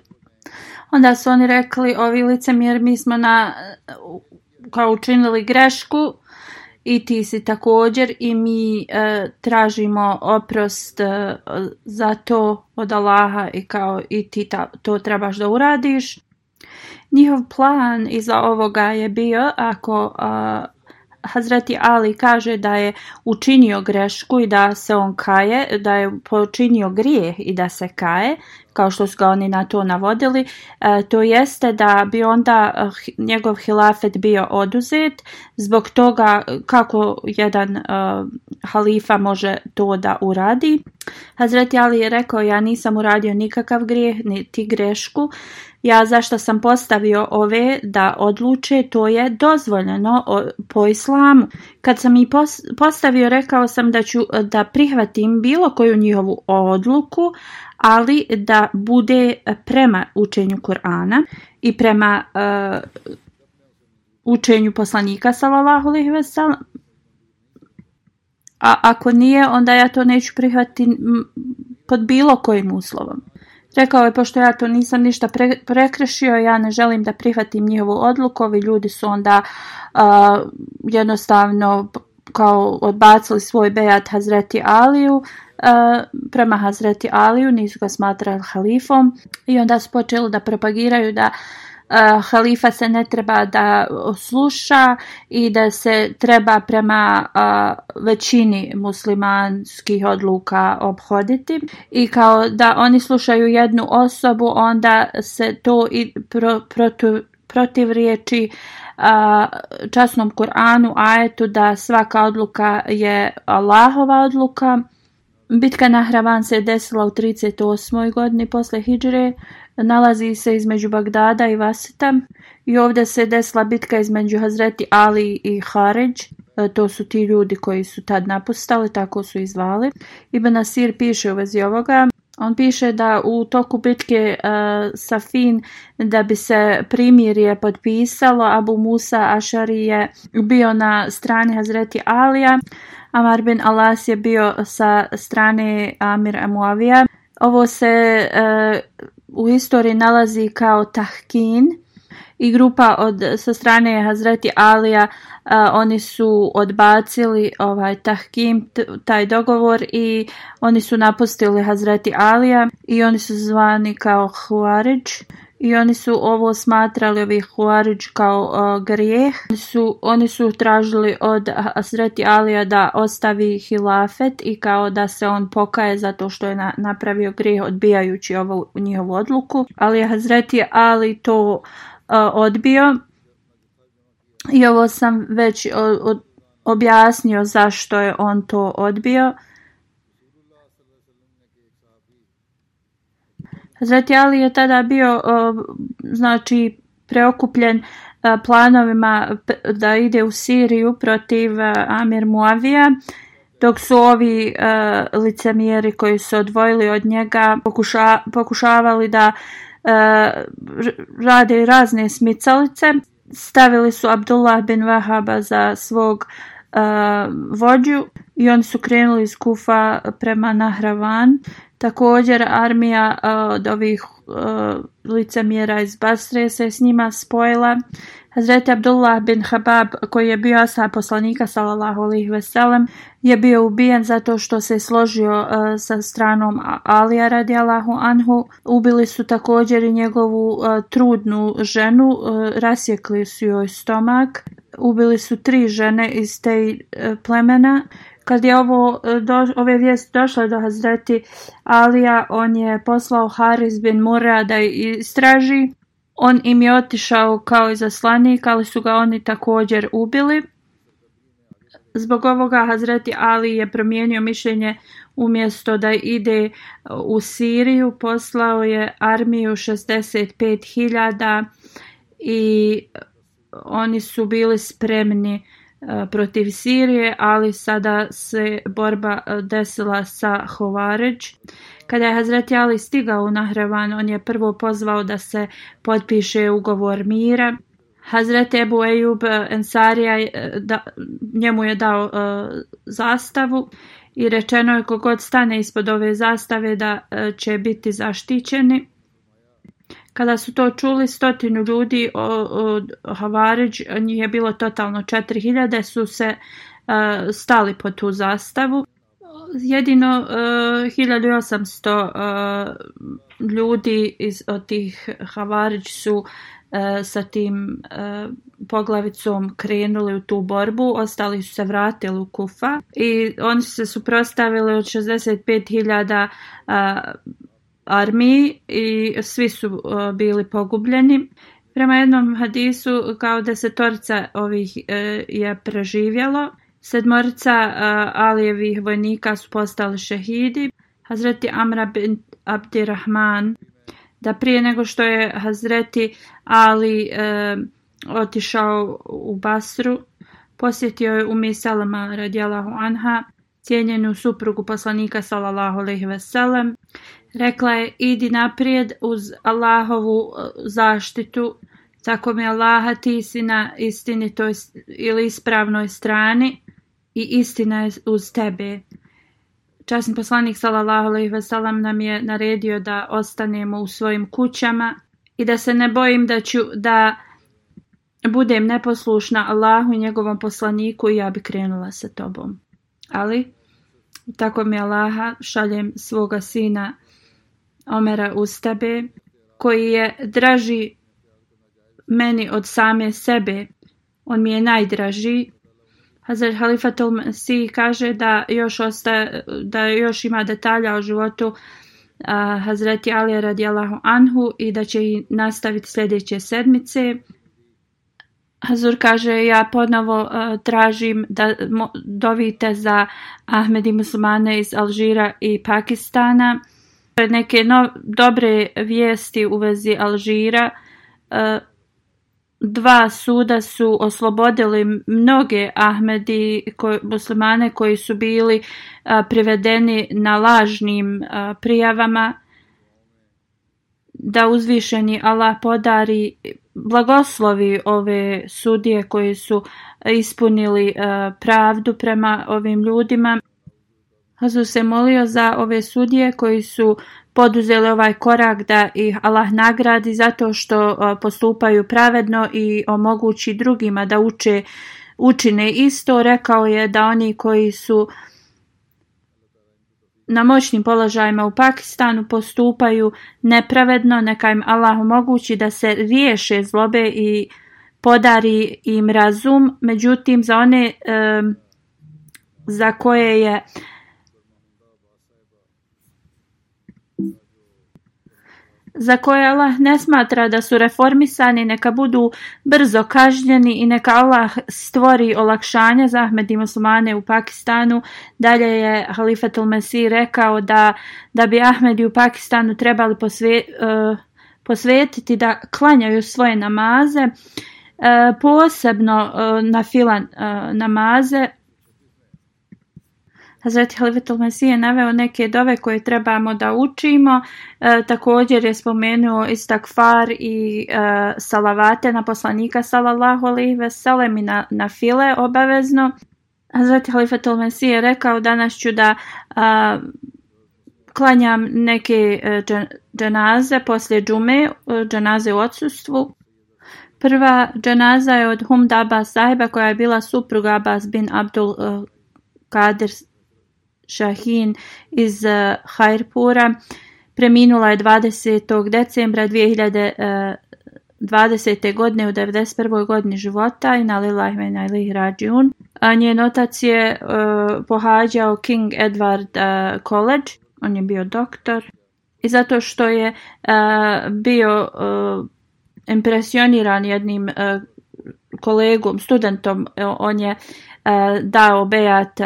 Onda su oni rekli, ovi licemjer, mi smo na, kao učinili grešku i ti si također i mi e, tražimo oprost e, za to od Allaha i kao i ti to trebaš da uradiš. Njihov plan iza ovoga je bio ako Hazreti Ali kaže da je učinio grešku i da se on kaje, da je počinio grije i da se kaje, kao što su ga oni na to navodili, e, to jeste da bi onda e, njegov hilafet bio oduzet zbog toga kako jedan e, halifa može to da uradi. Hazret Ali je rekao, ja nisam uradio nikakav grijeh, niti grešku, ja zašto sam postavio ove da odluče, to je dozvoljeno po islamu. Kad sam i postavio, rekao sam da ću da prihvatim bilo koju njihovu odluku, ali da bude prema učenju Kur'ana i prema e, učenju poslanika sallallahu alejhi a ako nije, onda ja to neću prihvatiti pod bilo kojim uslovom. Rekao je, pošto ja to nisam ništa pre, prekršio, ja ne želim da prihvatim njihovu odluku, ovi ljudi su onda jednostavno kao odbacili svoj bejat Hazreti Aliju, prema Hazreti Aliju, nisu ga smatrali halifom i onda su počeli da propagiraju da Eh, halifa se ne treba da sluša i da se treba prema eh, većini muslimanskih odluka obhoditi i kao da oni slušaju jednu osobu onda se to i pro, protiv riječi a, eh, časnom Kur'anu, ajetu da svaka odluka je Allahova odluka. Bitka na Hravan se desila u 38. godini posle Hidžre nalazi se između Bagdada i Vasita i ovdje se desila bitka između Hazreti Ali i Haređ. E, to su ti ljudi koji su tad napustali, tako su i zvali. Ibn Asir piše u vezi ovoga. On piše da u toku bitke e, Safin da bi se primirje potpisalo, Abu Musa Ašari je bio na strani Hazreti Alija, a Marbin Alas je bio sa strane Amir Amuavija. Ovo se e, u historiji nalazi kao tahkin i grupa od, sa strane Hazreti Alija oni su odbacili ovaj tahkim, taj dogovor i oni su napustili Hazreti Alija i oni su zvani kao Huarić i oni su ovo smatrali ovi huarić kao uh, grijeh. Su, oni su tražili od Sreti Alija da ostavi hilafet i kao da se on pokaje zato što je napravio grijeh odbijajući ovu njihovu odluku. Ali Hazreti Ali to odbio i ovo sam već objasnio zašto je on to odbio. Hazreti Ali je tada bio znači preokupljen e, planovima da ide u Siriju protiv e, Amir Muavija dok su ovi e, licemjeri koji su odvojili od njega pokušavali da rade razne smicalice. Stavili su Abdullah bin Wahaba za svog vođu i oni su krenuli iz Kufa prema Nahravan Također armija e, od ovih e, licemjera iz Basre se s njima spojila. Hazreti Abdullah bin Habab koji je bio asa poslanika sallallahu alaihi veselem je bio ubijen zato što se složio e, sa stranom Alija radijalahu anhu. Ubili su također i njegovu trudnu ženu, rasjekli su joj stomak. Ubili su tri žene iz te plemena kad je ovo, e, do, ove vijesti došle do Hazreti Alija, on je poslao Haris bin Mura da istraži. On im je otišao kao i zaslanik, ali su ga oni također ubili. Zbog ovoga Hazreti Ali je promijenio mišljenje umjesto da ide e, u Siriju, poslao je armiju 65.000 i oni su bili spremni E, protiv Sirije, ali sada se borba e, desila sa Hovaređ. Kada je Hazreti Ali stigao u Nahrevan, on je prvo pozvao da se potpiše ugovor mira. Hazret Ebu Ejub Ensarija e, da, njemu je dao zastavu i rečeno je kogod stane ispod ove zastave da će biti zaštićeni. Kada su to čuli stotinu ljudi od Havarić, njih je bilo totalno 4000, su se e, stali po tu zastavu. Jedino e, uh, 1800 e, ljudi iz, od tih Havarić su sa tim poglavicom krenuli u tu borbu, ostali su se vratili u Kufa i oni su se suprostavili od 65.000 armiji i svi su uh, bili pogubljeni. Prema jednom hadisu kao desetorica ovih uh, je preživjelo. Sedmorica uh, Alijevih vojnika su postali šehidi. Hazreti Amra bin Abdirahman da prije nego što je Hazreti Ali otišao u Basru, posjetio je u Misalama radijalahu anha, cijenjenu suprugu poslanika sallallahu ve veselem, Rekla je idi naprijed uz Allahovu e, zaštitu, tako mi Allaha ti si na istinitoj ili ispravnoj strani i istina je uz tebe. Časni poslanik sallallahu alejhi ve nam je naredio da ostanemo u svojim kućama i da se ne bojim da ću da budem neposlušna Allahu i njegovom poslaniku i ja bi krenula sa tobom. Ali tako mi Allaha šaljem svoga sina Omera ustabe koji je draži meni od same sebe. On mi je najdraži. Hazar Halifatul Masih kaže da još, osta, da još ima detalja o životu Hazreti Ali radijalahu anhu i da će i nastaviti sljedeće sedmice. Hazur kaže ja ponovo tražim da dovite za Ahmedi muslimane iz Alžira i Pakistana neke no, dobre vijesti u vezi Alžira. E, dva suda su oslobodili mnoge Ahmedi muslimane koji su bili e, privedeni na lažnim e, prijavama. Da uzvišeni Allah podari blagoslovi ove sudije koji su ispunili pravdu prema ovim ljudima. Hazu se molio za ove sudije koji su poduzeli ovaj korak da ih Allah nagradi zato što uh, postupaju pravedno i omogući drugima da uče, učine isto. Rekao je da oni koji su na moćnim položajima u Pakistanu postupaju nepravedno, neka im Allah omogući da se riješe zlobe i podari im razum. Međutim, za one um, za koje je za koje Allah ne smatra da su reformisani neka budu brzo kažnjeni i neka Allah stvori olakšanja za Ahmed i u Pakistanu. Dalje je Halifatul Mesih rekao da, da bi Ahmedi u Pakistanu trebali e, posvetiti da klanjaju svoje namaze, e, posebno uh, na filan namaze Hazreti Halifatul Mesije naveo neke dove koje trebamo da učimo. E, također je spomenuo istakfar i e, salavate na poslanika salallahu alaihi veselem i na, file obavezno. Hazreti Halifatul Mesije je rekao danas ću da klanjam neke e, dženaze poslije džume, e, dženaze u odsustvu. Prva dženaza je od Humda Abbas sahiba koja je bila supruga Abbas bin Abdul Kadir shahin iz eh, Hajrpura. Preminula je 20. decembra 2020. Eh, godine u 91. godini života i nalila je na Ilih Rađun. Njen otac je eh, pohađao King Edward College, on je bio doktor. I zato što je bio impresioniran jednim kolegom, studentom, on je dao bejat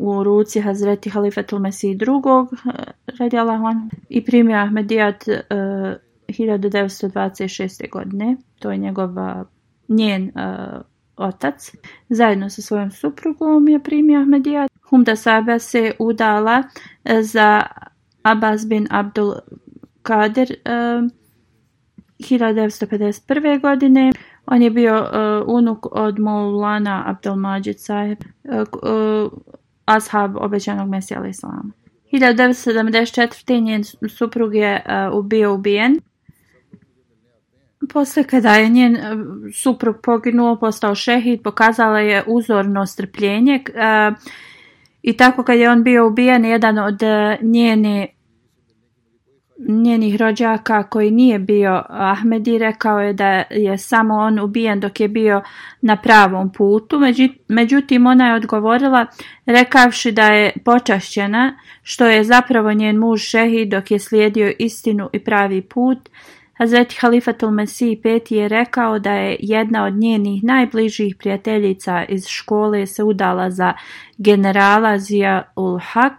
u ruci Hazreti Halifetul Mesih II. Eh, radi i primio Ahmedijat 1926. Eh, godine. To je njegov eh, njen otac. Zajedno sa svojom suprugom je primio Ahmedijat. Humda Saba se udala za Abbas bin Abdul Kader 1951. godine. On je bio unuk od Moulana Abdul Saheb, uh, ashab obećanog Mesija Islama. 1974. njen suprug je e, uh, bio ubijen. Posle kada je njen e, suprug poginuo, postao šehid, pokazala je uzorno strpljenje e, i tako kad je on bio ubijen, jedan od njene njenih rođaka koji nije bio Ahmedi rekao je da je samo on ubijen dok je bio na pravom putu. Međutim, ona je odgovorila rekavši da je počašćena što je zapravo njen muž šehi dok je slijedio istinu i pravi put. Hazreti Halifatul Mesih V je rekao da je jedna od njenih najbližih prijateljica iz škole se udala za generala Zia ul Haq,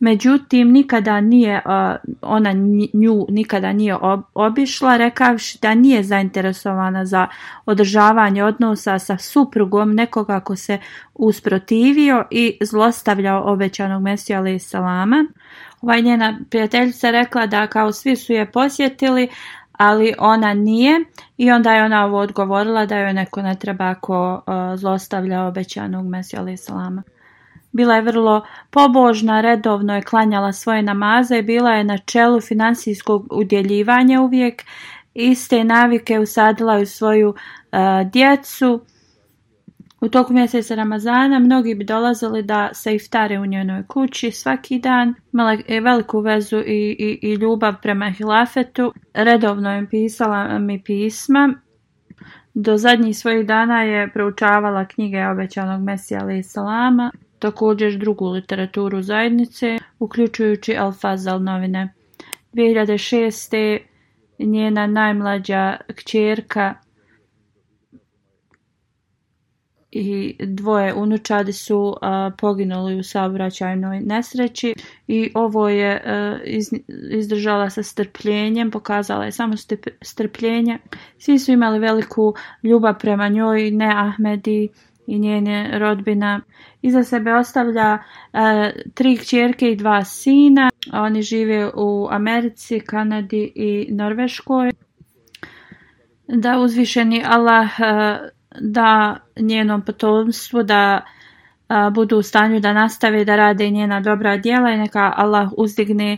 međutim nikada nije ona nju nikada nije obišla rekavši da nije zainteresovana za održavanje odnosa sa suprugom nekoga ko se usprotivio i zlostavljao obećanog Mesija i salama. Ovaj njena prijateljica rekla da kao svi su je posjetili, ali ona nije i onda je ona ovo odgovorila da joj neko ne treba ako zlostavlja obećanog Mesija i salama. Bila je vrlo pobožna, redovno je klanjala svoje namaze, bila je na čelu financijskog udjeljivanja uvijek, iste navike usadila u svoju e, djecu. U toku mjeseca Ramazana mnogi bi dolazili da se iftare u njenoj kući svaki dan. Imala je veliku vezu i, i, ljubav prema Hilafetu. Redovno je pisala mi pisma. Do zadnjih svojih dana je proučavala knjige obećanog Mesija alaih Salama također drugu literaturu zajednice, uključujući Alfazal novine. 2006. njena najmlađa kćerka i dvoje unučadi su poginuli u saobraćajnoj nesreći i ovo je e, izdržala sa strpljenjem, pokazala je samo strpljenje. Svi su imali veliku ljubav prema njoj, ne Ahmedi, i njene rodbina. Iza sebe ostavlja e, tri kćerke i dva sina. Oni žive u Americi, Kanadi i Norveškoj. Da uzvišeni Allah e, da njenom potomstvu da e, budu u stanju da nastave da rade njena dobra djela i neka Allah uzdigne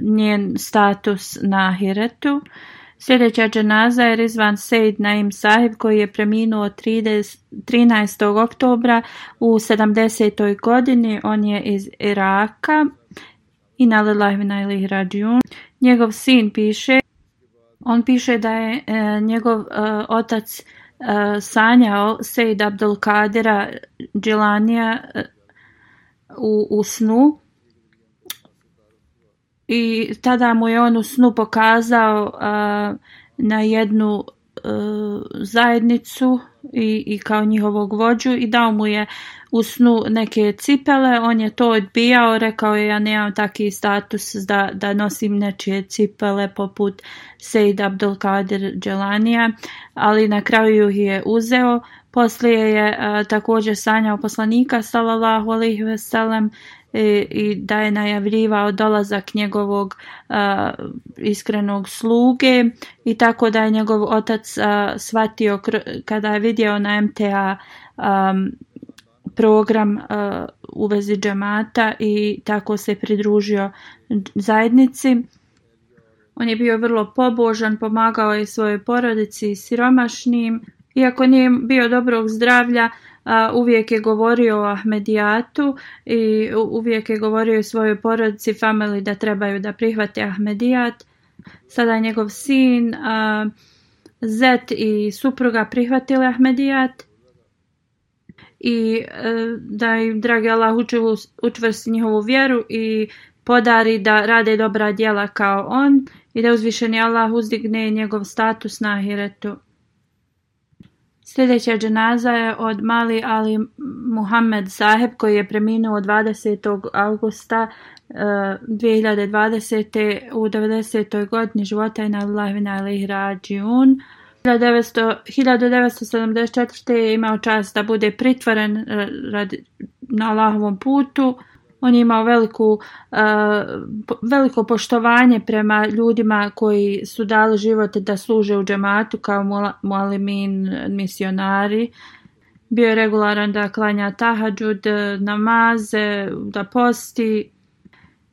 njen status na hiretu. Sljedeća dženaza je Rizvan Sejd Naim Sahib koji je preminuo 30, 13. oktobra u 70. godini. On je iz Iraka i na ili rađun. Njegov sin piše, on piše da je e, njegov e, otac e, sanjao Sejd Abdul Kadira Džilanija e, u snu i tada mu je on u snu pokazao uh, na jednu uh, zajednicu i, i kao njihovog vođu i dao mu je u snu neke cipele, on je to odbijao, rekao je ja nemam taki status da, da nosim nečije cipele poput Abdul kadir Dželanija, ali na kraju ih je uzeo. Poslije je uh, također sanjao poslanika sallallahu alejhi ve i da je najavljivao dolazak njegovog iskrenog sluge i tako da je njegov otac shvatio kada je vidio na MTA program u vezi džemata i tako se pridružio zajednici. On je bio vrlo pobožan, pomagao je svojoj porodici i siromašnim. Iako nije bio dobrog zdravlja, uvijek je govorio o Ahmedijatu i uvijek je govorio svojoj porodici, family da trebaju da prihvate Ahmedijat. Sada je njegov sin, Zet i supruga prihvatili Ahmedijat i e, da im dragi Allah učvrsti njihovu vjeru i podari da rade dobra djela kao on i da uzvišeni Allah uzdigne njegov status na ahiretu. Sljedeća dženaza je od Mali Ali Muhammed Saheb koji je preminuo 20. augusta 2020. u 90. godini života i na Lavina Ali Rađiun. 1974. je imao čast da bude pritvoren eh, na Allahovom putu. On je imao veliku, eh, veliko poštovanje prema ljudima koji su dali život da služe u džematu kao mualimin misionari. Bio je regularan da klanja tahadžud, eh, namaze, da posti.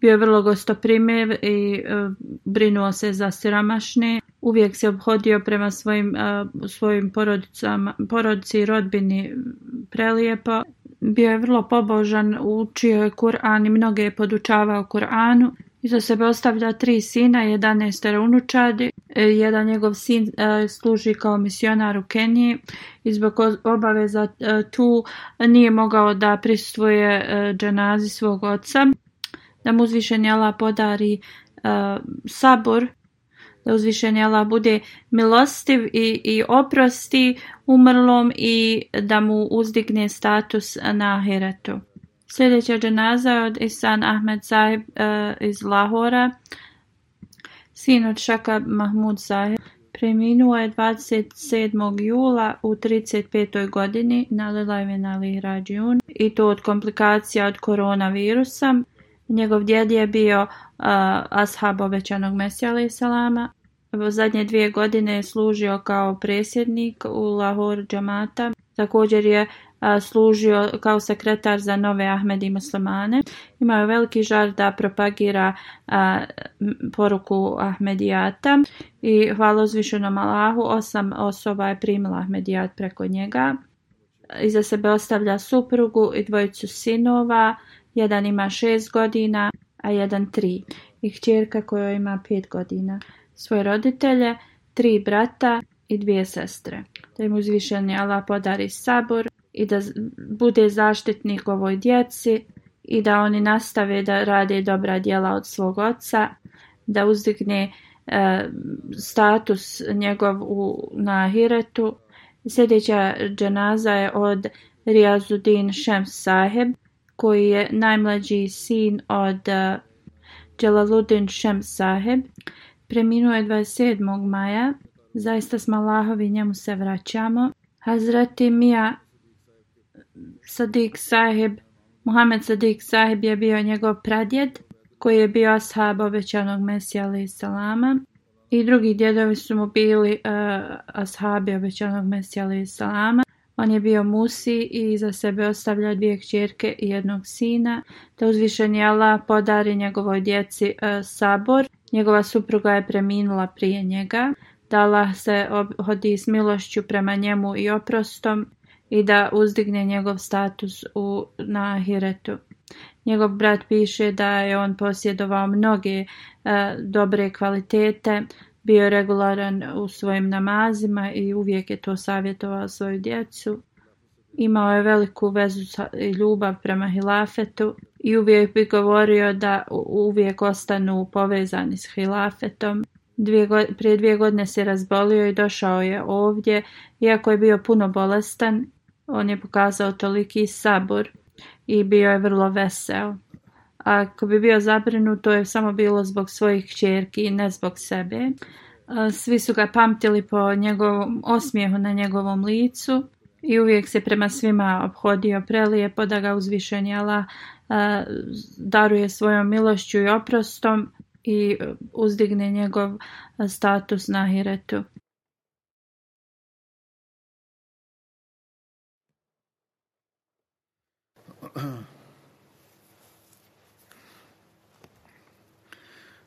Bio je vrlo gostoprimiv i eh, brinuo se za siromašne. Uvijek se obhodio prema svojim, svojim porodicama, porodici i rodbini prelijepo. Bio je vrlo pobožan, učio je Kur'an i mnoge je podučavao Kur'anu. Iza sebe ostavlja tri sina, 11 unučadi. E, jedan njegov sin e, služi kao misionar u Keniji i zbog obaveza e, tu nije mogao da prisvoje dženazi svog oca. Da mu jela podari sabor da uzvišeni bude milostiv i, i oprosti umrlom i da mu uzdigne status na ahiretu. Sljedeća dženaza je od Isan Ahmed Zahib eh, iz Lahora, sin od Šaka Mahmud Zahib Preminuo je 27. jula u 35. godini na Lelajvena Ali i to od komplikacija od koronavirusa. Njegov djed je bio uh, ashab obećanog Mesija salama. U zadnje dvije godine je služio kao presjednik u Lahore džamata. Također je uh, služio kao sekretar za nove Ahmed muslimane. Imao je veliki žar da propagira uh, poruku Ahmedijata i hvala uzvišenom Allahu osam osoba je primila Ahmedijat preko njega. Iza sebe ostavlja suprugu i dvojicu sinova jedan ima šest godina, a jedan tri. I kćerka koja ima pet godina. Svoje roditelje, tri brata i dvije sestre. Da im uzvišeni Allah podari sabor i da bude zaštitnik ovoj djeci i da oni nastave da rade dobra djela od svog oca, da uzdigne e, status njegov u, na Hiretu. Sljedeća dženaza je od Rijazudin Šems Saheb koji je najmlađi sin od Jalaluddin eh, Shem Saheb. Preminuo je 27. maja. Zaista smo Allahovi, njemu se vraćamo. Hazreti Mija Sadik Saheb, Muhammed Sadik Saheb je bio njegov pradjed koji je bio ashab obećanog Mesija alaih salama. I drugi djedovi su mu bili uh, ashabi obećanog Mesija salama on je bio Musi i za sebe ostavlja dvije kćerke i jednog sina, te je Allah podari njegovoj djeci e, sabor. Njegova supruga je preminula prije njega. Dala se hodi s milošću prema njemu i oprostom i da uzdigne njegov status u, na hiretu. Njegov brat piše da je on posjedovao mnoge e, dobre kvalitete, bio regularan u svojim namazima i uvijek je to savjetovao svoju djecu. Imao je veliku vezu i ljubav prema hilafetu i uvijek bi govorio da uvijek ostanu povezani s hilafetom. Dvije prije dvije godine se razbolio i došao je ovdje. Iako je bio puno bolestan, on je pokazao toliki sabor i bio je vrlo vesel. Ako bi bio zabrinut, to je samo bilo zbog svojih i ne zbog sebe. Svi su ga pamtili po njegovom osmijehu na njegovom licu i uvijek se prema svima obhodio prelijepo da ga uzvišenjala, daruje svojom milošću i oprostom i uzdigne njegov status na hiretu.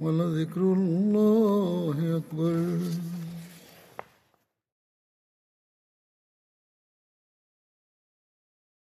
ولذكر الله أكبر